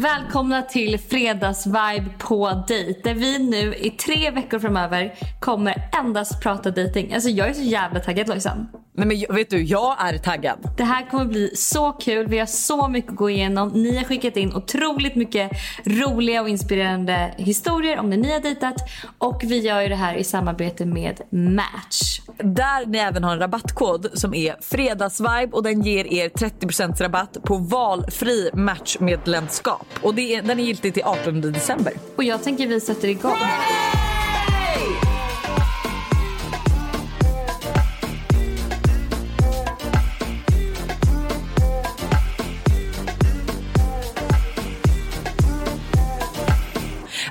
Välkomna till fredagsvibe på dejt där vi nu i tre veckor framöver kommer endast prata dejting. Alltså jag är så jävla taggad Lojsan. Nej, men vet du, jag är taggad. Det här kommer bli så kul. Vi har så mycket att gå igenom. Ni har skickat in otroligt mycket roliga och inspirerande historier om när ni har dejtat. Och vi gör ju det här i samarbete med Match. Där ni även har en rabattkod som är fredagsvibe och den ger er 30% rabatt på valfri matchmedlemskap. Och det är, den är giltig till 18 december. Och jag tänker vi sätter igång.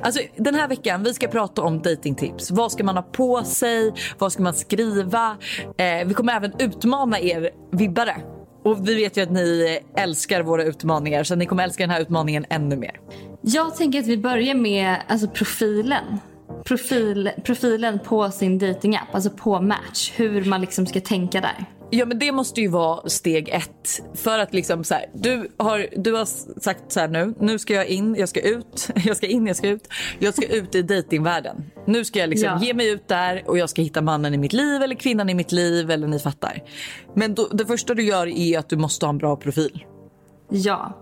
Alltså, den här veckan vi ska prata om datingtips. Vad ska man ha på sig? Vad ska man skriva? Eh, vi kommer även utmana er vibbare. Och vi vet ju att ni älskar våra utmaningar så ni kommer älska den här utmaningen ännu mer. Jag tänker att vi börjar med alltså, profilen. Profil, profilen på sin datingapp, alltså på Match. Hur man liksom ska tänka där. Ja men det måste ju vara steg ett. För att liksom så här, du, har, du har sagt så här nu, nu ska jag in, jag ska ut, jag ska in, jag ska ut. Jag ska ut i datingvärlden. Nu ska jag liksom ja. ge mig ut där och jag ska hitta mannen i mitt liv eller kvinnan i mitt liv eller ni fattar. Men då, det första du gör är att du måste ha en bra profil. Ja.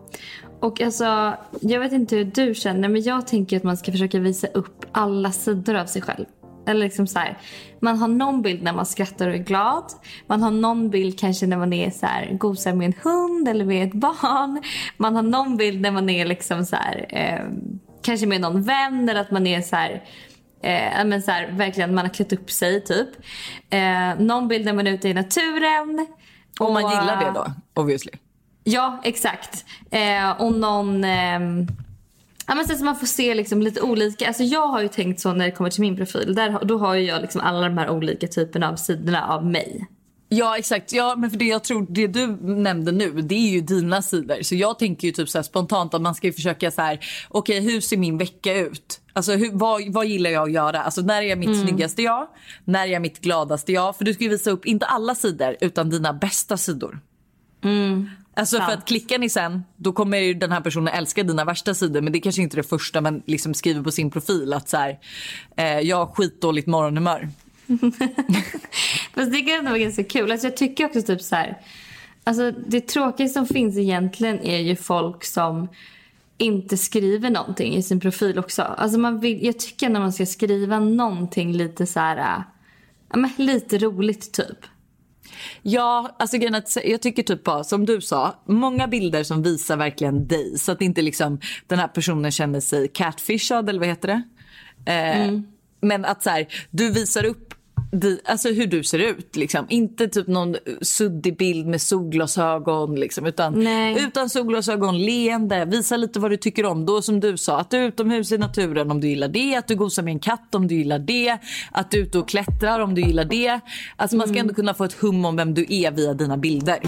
Och alltså, jag vet inte hur du känner men jag tänker att man ska försöka visa upp alla sidor av sig själv. Eller liksom så här, man har någon bild när man skrattar och är glad. Man har någon bild kanske när man är så här, gosar med en hund eller med ett barn. Man har någon bild när man är liksom så här, eh, kanske med någon vän eller att man är så här, eh, men så här, verkligen man har klätt upp sig typ. Eh, någon bild när man är ute i naturen. Om man gillar det då obviously. Ja exakt. Eh, och någon ehm, Ja, men så man får se liksom lite olika. Alltså jag har ju tänkt så när det kommer till min profil. Där, då har jag liksom alla de här olika typerna av sidorna av mig. Ja exakt, ja, men för det jag tror det du nämnde nu det är ju dina sidor. Så jag tänker ju typ så spontant att man ska försöka så här, okej okay, hur ser min vecka ut? Alltså hur, vad, vad gillar jag att göra? Alltså när är jag mitt mm. snyggaste jag? När är jag mitt gladaste jag? För du ska ju visa upp inte alla sidor utan dina bästa sidor. Mm. Alltså för att klickar ni sen, då kommer ju den här personen älska dina värsta sidor. Men det är kanske inte är det första man liksom skriver på sin profil. Att så här, eh, jag har skitdåligt morgonhumör. Fast det kan ändå vara ganska kul. Alltså jag tycker också typ så här. Alltså det tråkiga som finns egentligen är ju folk som inte skriver någonting i sin profil också. Alltså man vill, jag tycker när man ska skriva någonting lite så här, men lite roligt typ. Ja, alltså jag tycker typ bara som du sa, många bilder som visar verkligen dig så att inte liksom den här personen känner sig catfishad eller vad heter det? Eh, mm. Men att så här, du visar upp alltså hur du ser ut. Liksom. Inte typ någon suddig bild med solglasögon. Liksom, utan, utan solglasögon, leende. Visa lite vad du tycker om. Då som du sa, att du är utomhus i naturen om du gillar det. Att du gosar med en katt om du gillar det. Att du är ute och klättrar om du gillar det. Alltså. Man ska mm. ändå kunna få ett hum om vem du är via dina bilder.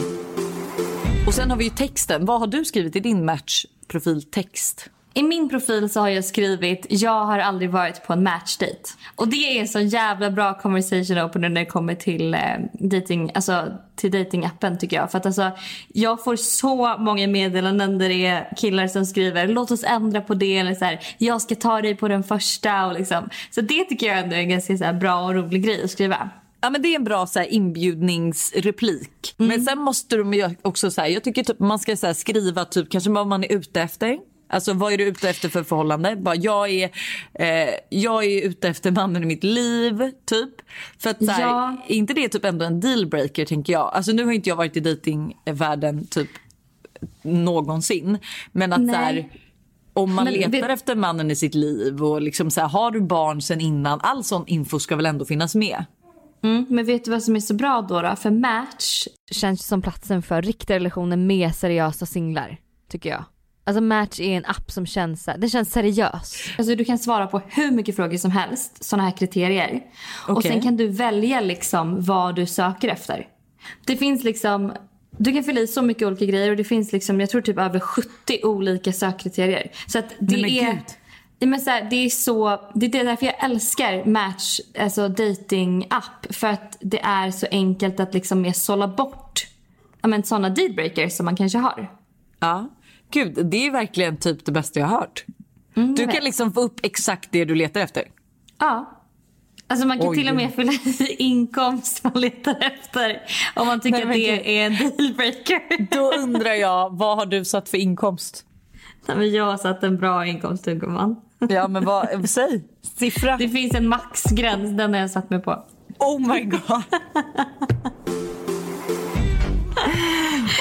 Och sen har vi texten. Vad har du skrivit i din matchprofiltext? I min profil så har jag skrivit jag har aldrig varit på en matchdate. Och det är en så jävla bra conversation opener när det kommer till eh, dating, alltså till datingappen tycker jag. För att alltså, jag får så många meddelanden där det är killar som skriver låt oss ändra på det eller så här, jag ska ta dig på den första och liksom. Så det tycker jag ändå är en ganska så här, bra och rolig grej att skriva. Ja, men det är en bra så här, inbjudningsreplik. Mm. Men sen måste de också så här, jag tycker typ, man ska så här, skriva typ kanske vad man är ute efter. Alltså vad är du ute efter för förhållande? Bara, jag, är, eh, jag är ute efter mannen i mitt liv, typ. För att här, ja. är inte det typ ändå en dealbreaker tänker jag? Alltså nu har inte jag varit i datingvärlden typ någonsin. Men att Nej. så här, om man men, letar det... efter mannen i sitt liv och liksom så här, har du barn sen innan, all sån info ska väl ändå finnas med? Mm, men vet du vad som är så bra då? då? För Match känns som platsen för riktiga relationer med seriösa singlar, tycker jag. Alltså Match är en app som känns, den känns seriös. Alltså du kan svara på hur mycket frågor som helst, sådana här kriterier. Okay. Och sen kan du välja liksom vad du söker efter. Det finns liksom, du kan fylla i så mycket olika grejer och det finns liksom, jag tror typ över 70 olika sökkriterier. Så att det Nej, är... Men så här, det är så, det är därför jag älskar Match, alltså dating app För att det är så enkelt att liksom sålla bort sådana dealbreakers som man kanske har. Ja. Gud, det är verkligen typ det bästa jag har hört. Mm, du kan vet. liksom få upp exakt det du letar efter. Ja. Alltså man kan Oj. till och med fylla i inkomst man letar efter om man tycker Nej, att gud. det är en dealbreaker. Då undrar jag, vad har du satt för inkomst? Nej, men jag har satt en bra inkomst gumman. Ja men vad, säg, siffra. Det finns en maxgräns, den har jag satt mig på. Oh my god.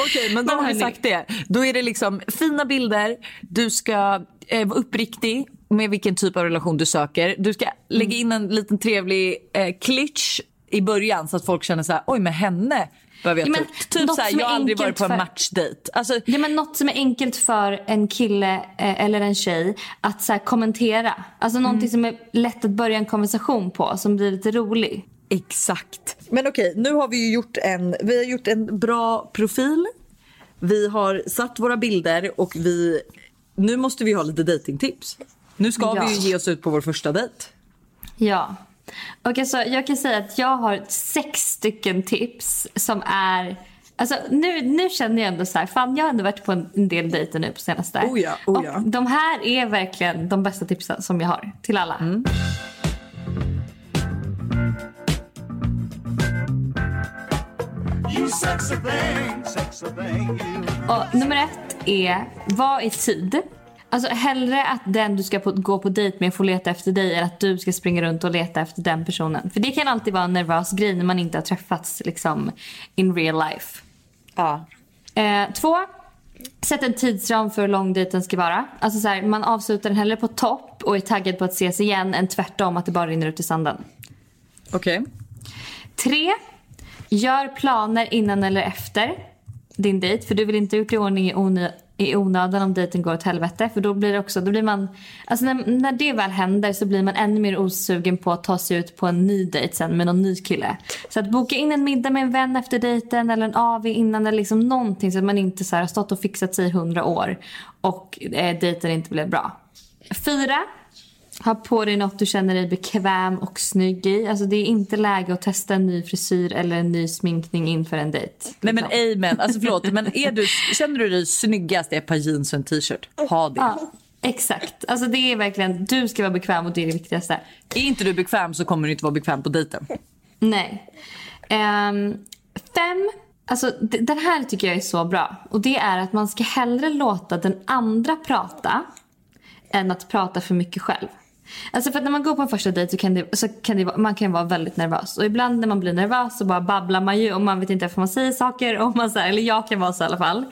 Okej, men då har vi sagt det. Då är det liksom fina bilder, du ska eh, vara uppriktig med vilken typ av relation du söker. Du ska lägga in en liten trevlig eh, klitsch i början så att folk känner så här, oj med henne behöver jag Ja, men. Typ något så här, som är jag har aldrig varit på en för- matchdejt. Alltså, Ja, men något som är enkelt för en kille eh, eller en tjej att så här, kommentera. Alltså någonting som är lätt att börja en konversation på, som blir lite rolig. Exakt. Men okej, nu har vi ju gjort en, vi har gjort en bra profil. Vi har satt våra bilder och vi, nu måste vi ha lite datingtips. Nu ska Ja. vi ju ge oss ut på vår första dejt. Ja. Och alltså, jag kan säga att jag har sex stycken tips som är... Alltså, nu, nu känner jag ändå så här, fan jag har ändå varit på en, en del dejter nu på senaste. Oh ja, oh ja. Och de här är verkligen de bästa tipsen som jag har till alla. Mm. Och nummer ett är, var i tid. Alltså hellre att den du ska på, gå på dejt med får leta efter dig än att du ska springa runt och leta efter den personen. För det kan alltid vara en nervös grej när man inte har träffats liksom in real life. Ja. Eh, två, sätt en tidsram för hur lång dejten ska vara. Alltså så här, man avslutar den hellre på topp och är taggad på att ses igen än tvärtom att det bara rinner ut i sanden. Okej. Tre, gör planer innan eller efter din dejt. För du vill inte ha gjort i ordning i, onö- i onödan om dejten går åt helvete. För då blir det också, då blir man, alltså när, när det väl händer så blir man ännu mer osugen på att ta sig ut på en ny dejt sen med någon ny kille. Så att boka in en middag med en vän efter dejten eller en AV innan eller liksom någonting så att man inte så här har stått och fixat sig i hundra år och eh, dejten inte blev bra. Fyra, ha på dig något du känner dig bekväm och snygg i. Alltså det är inte läge att testa en ny frisyr eller en ny sminkning inför en dejt. Nej men Liksom. amen, alltså förlåt men är du, känner du dig snyggast i ett par jeans och en t-shirt? Ha det. Ja, exakt. Alltså det är verkligen, du ska vara bekväm och det är det viktigaste. Är inte du bekväm så kommer du inte vara bekväm på dejten. Nej. Ehm, fem. Alltså, den här tycker jag är så bra. Och det är att man ska hellre låta den andra prata än att prata för mycket själv. Alltså för att när man går på en första dejt så kan det, så kan det man kan vara väldigt nervös. Och ibland när man blir nervös så bara babblar man ju och man vet inte varför man säger saker. Och man så här, eller jag kan vara så i alla fall.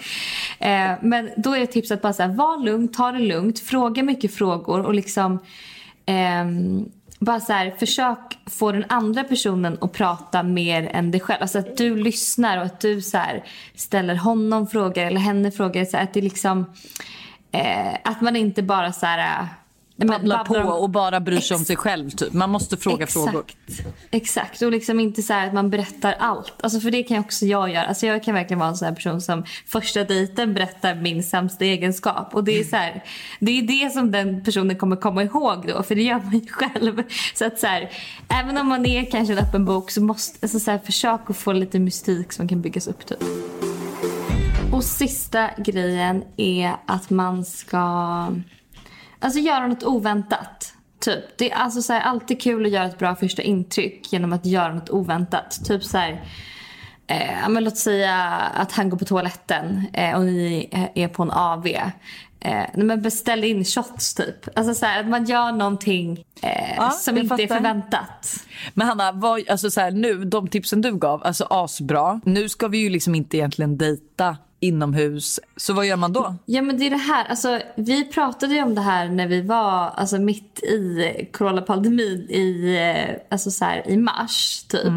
Eh, men då är det tips att bara så här, var lugn, ta det lugnt, fråga mycket frågor och liksom eh, bara så här, försök få den andra personen att prata mer än dig själv. Alltså att du lyssnar och att du så här, ställer honom frågor eller henne frågor. Så här, att det liksom eh, att man inte bara så här på babblar om- och bara bryr sig om sig själv typ. Man måste fråga Exakt. frågor. Exakt, och liksom inte så här att man berättar allt. Alltså för det kan också jag göra. Alltså jag kan verkligen vara en sån här person som första dejten berättar min sämsta egenskap. Och det är så här, det är det som den personen kommer komma ihåg då, för det gör man ju själv. Så att så här, även om man är kanske en öppen bok så måste, alltså så här, försök att få lite mystik som kan byggas upp typ. Och sista grejen är att man ska Alltså göra något oväntat. Typ. Det är alltså så här, alltid kul att göra ett bra första intryck genom att göra något oväntat. Typ så här, eh, men låt säga att han går på toaletten eh, och ni eh, är på en AV. Eh, men beställ in shots typ. Alltså så här, att man gör någonting eh, Ja, som inte är fattar. förväntat. Men Hanna, vad, alltså så här, nu, de tipsen du gav, alltså asbra. Nu ska vi ju liksom inte egentligen dejta inomhus. Så vad gör man då? Ja men det är det här, alltså, vi pratade ju om det här när vi var alltså, mitt i coronapandemin i, eh, alltså, så här, i mars typ.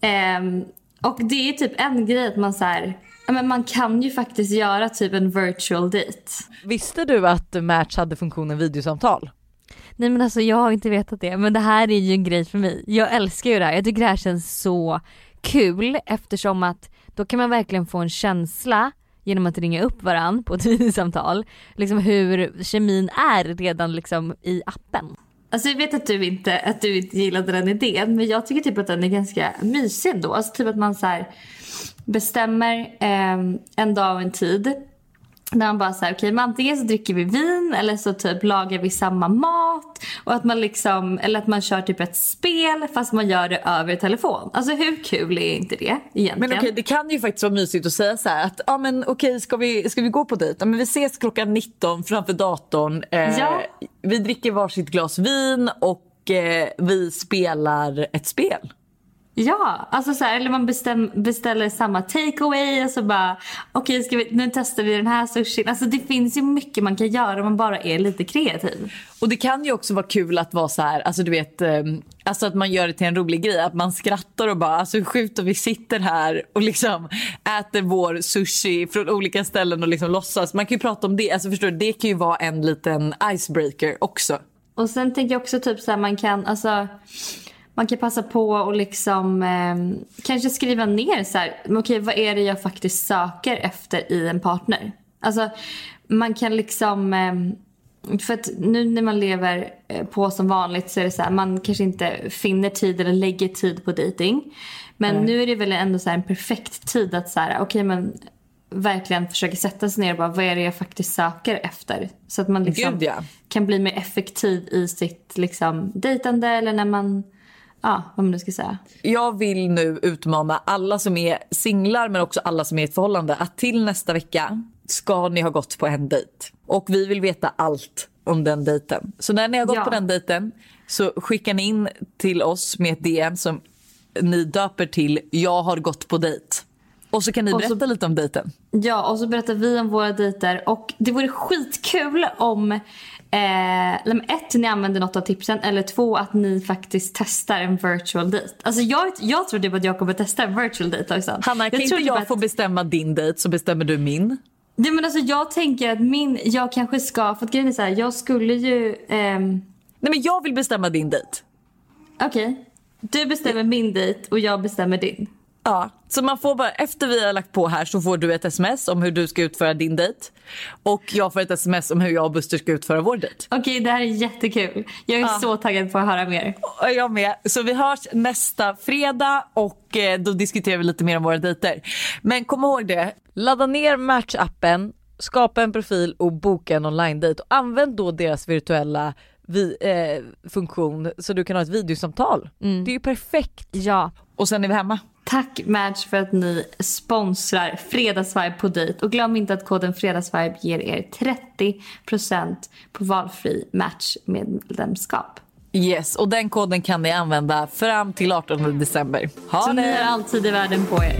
Ehm, och det är typ en grej att man så här, ja, men man kan ju faktiskt göra typ en virtual date. Visste du att Match hade funktionen videosamtal? Nej men alltså jag har inte vetat det men det här är ju en grej för mig. Jag älskar ju det här, jag tycker det här känns så kul eftersom att då kan man verkligen få en känsla genom att ringa upp varann på ett videosamtal, liksom hur kemin är redan liksom i appen. Alltså jag vet att du inte, att du inte gillade den idén men jag tycker typ att den är ganska mysig ändå. Alltså typ att man så här bestämmer eh, en dag och en tid där man bara såhär, okej okay, antingen så dricker vi vin eller så typ lagar vi samma mat. Och att man liksom, eller att man kör typ ett spel fast man gör det över telefon. Alltså hur kul är inte det egentligen? Men okej okay, det kan ju faktiskt vara mysigt att säga så här att ja men okej okay, ska, vi, ska vi gå på dejt? Ja, men vi ses klockan 19 framför datorn. Eh, ja. Vi dricker varsitt glas vin och eh, vi spelar ett spel. Ja, alltså så här, eller man bestäm, beställer samma takeaway och så bara okej okay, nu testar vi den här sushin. Alltså det finns ju mycket man kan göra om man bara är lite kreativ. Och det kan ju också vara kul att vara så här, alltså du vet, ehm, alltså att man gör det till en rolig grej. Att man skrattar och bara, alltså hur sjukt vi sitter här och liksom äter vår sushi från olika ställen och liksom låtsas. Man kan ju prata om det, alltså förstår du, det kan ju vara en liten icebreaker också. Och sen tänker jag också typ så här, man kan, alltså man kan passa på och liksom eh, kanske skriva ner så här, okej okay, vad är det jag faktiskt söker efter i en partner? Alltså man kan liksom, eh, för att nu när man lever eh, på som vanligt så är det så här, man kanske inte finner tid eller lägger tid på dating. Men mm. nu är det väl ändå så en perfekt tid att så här, okej okay, men verkligen försöka sätta sig ner och bara vad är det jag faktiskt söker efter? Så att man liksom Gud, ja. kan bli mer effektiv i sitt liksom dejtande eller när man Ja, vad man nu ska säga. Jag vill nu utmana alla som är singlar men också alla som är i ett förhållande att till nästa vecka ska ni ha gått på en dejt. Och vi vill veta allt om den dejten. Så när ni har gått ja. på den dejten så skickar ni in till oss med ett DM som ni döper till jag har gått på dejt. Och så kan ni berätta så, lite om dejten. Ja, och så berättar vi om våra dejter. Och det vore skitkul om Eh, ett, ni använder något av tipsen eller två, att ni faktiskt testar en virtual date. Alltså jag, jag tror typ att jag kommer testa en virtual date också. Hanna, kan jag inte typ jag att... få bestämma din date så bestämmer du min? Nej men alltså jag tänker att min, jag kanske ska, för att grejen är så här, jag skulle ju... Ehm... Nej men jag vill bestämma din dejt. Okej. Okay. Du bestämmer min dejt och jag bestämmer din. Ja, så man får bara, efter vi har lagt på här så får du ett sms om hur du ska utföra din dejt. Och jag får ett sms om hur jag och Buster ska utföra vår dejt. Okej, okay, det här är jättekul. Jag är ja. så taggad på att höra mer. Jag med. Så vi hörs nästa fredag och eh, då diskuterar vi lite mer om våra dejter. Men kom ihåg det, ladda ner Match-appen, skapa en profil och boka en online-dejt. Använd då deras virtuella vi, eh, funktion så du kan ha ett videosamtal. Mm. Det är ju perfekt. Ja. Och sen är vi hemma. Tack Match för att ni sponsrar Fredagsvibe på dejt. Och glöm inte att koden Fredagsvibe ger er 30% på valfri Match medlemskap. Yes, och den koden kan ni använda fram till 18 december. Ha Så det. ni har alltid i världen på er.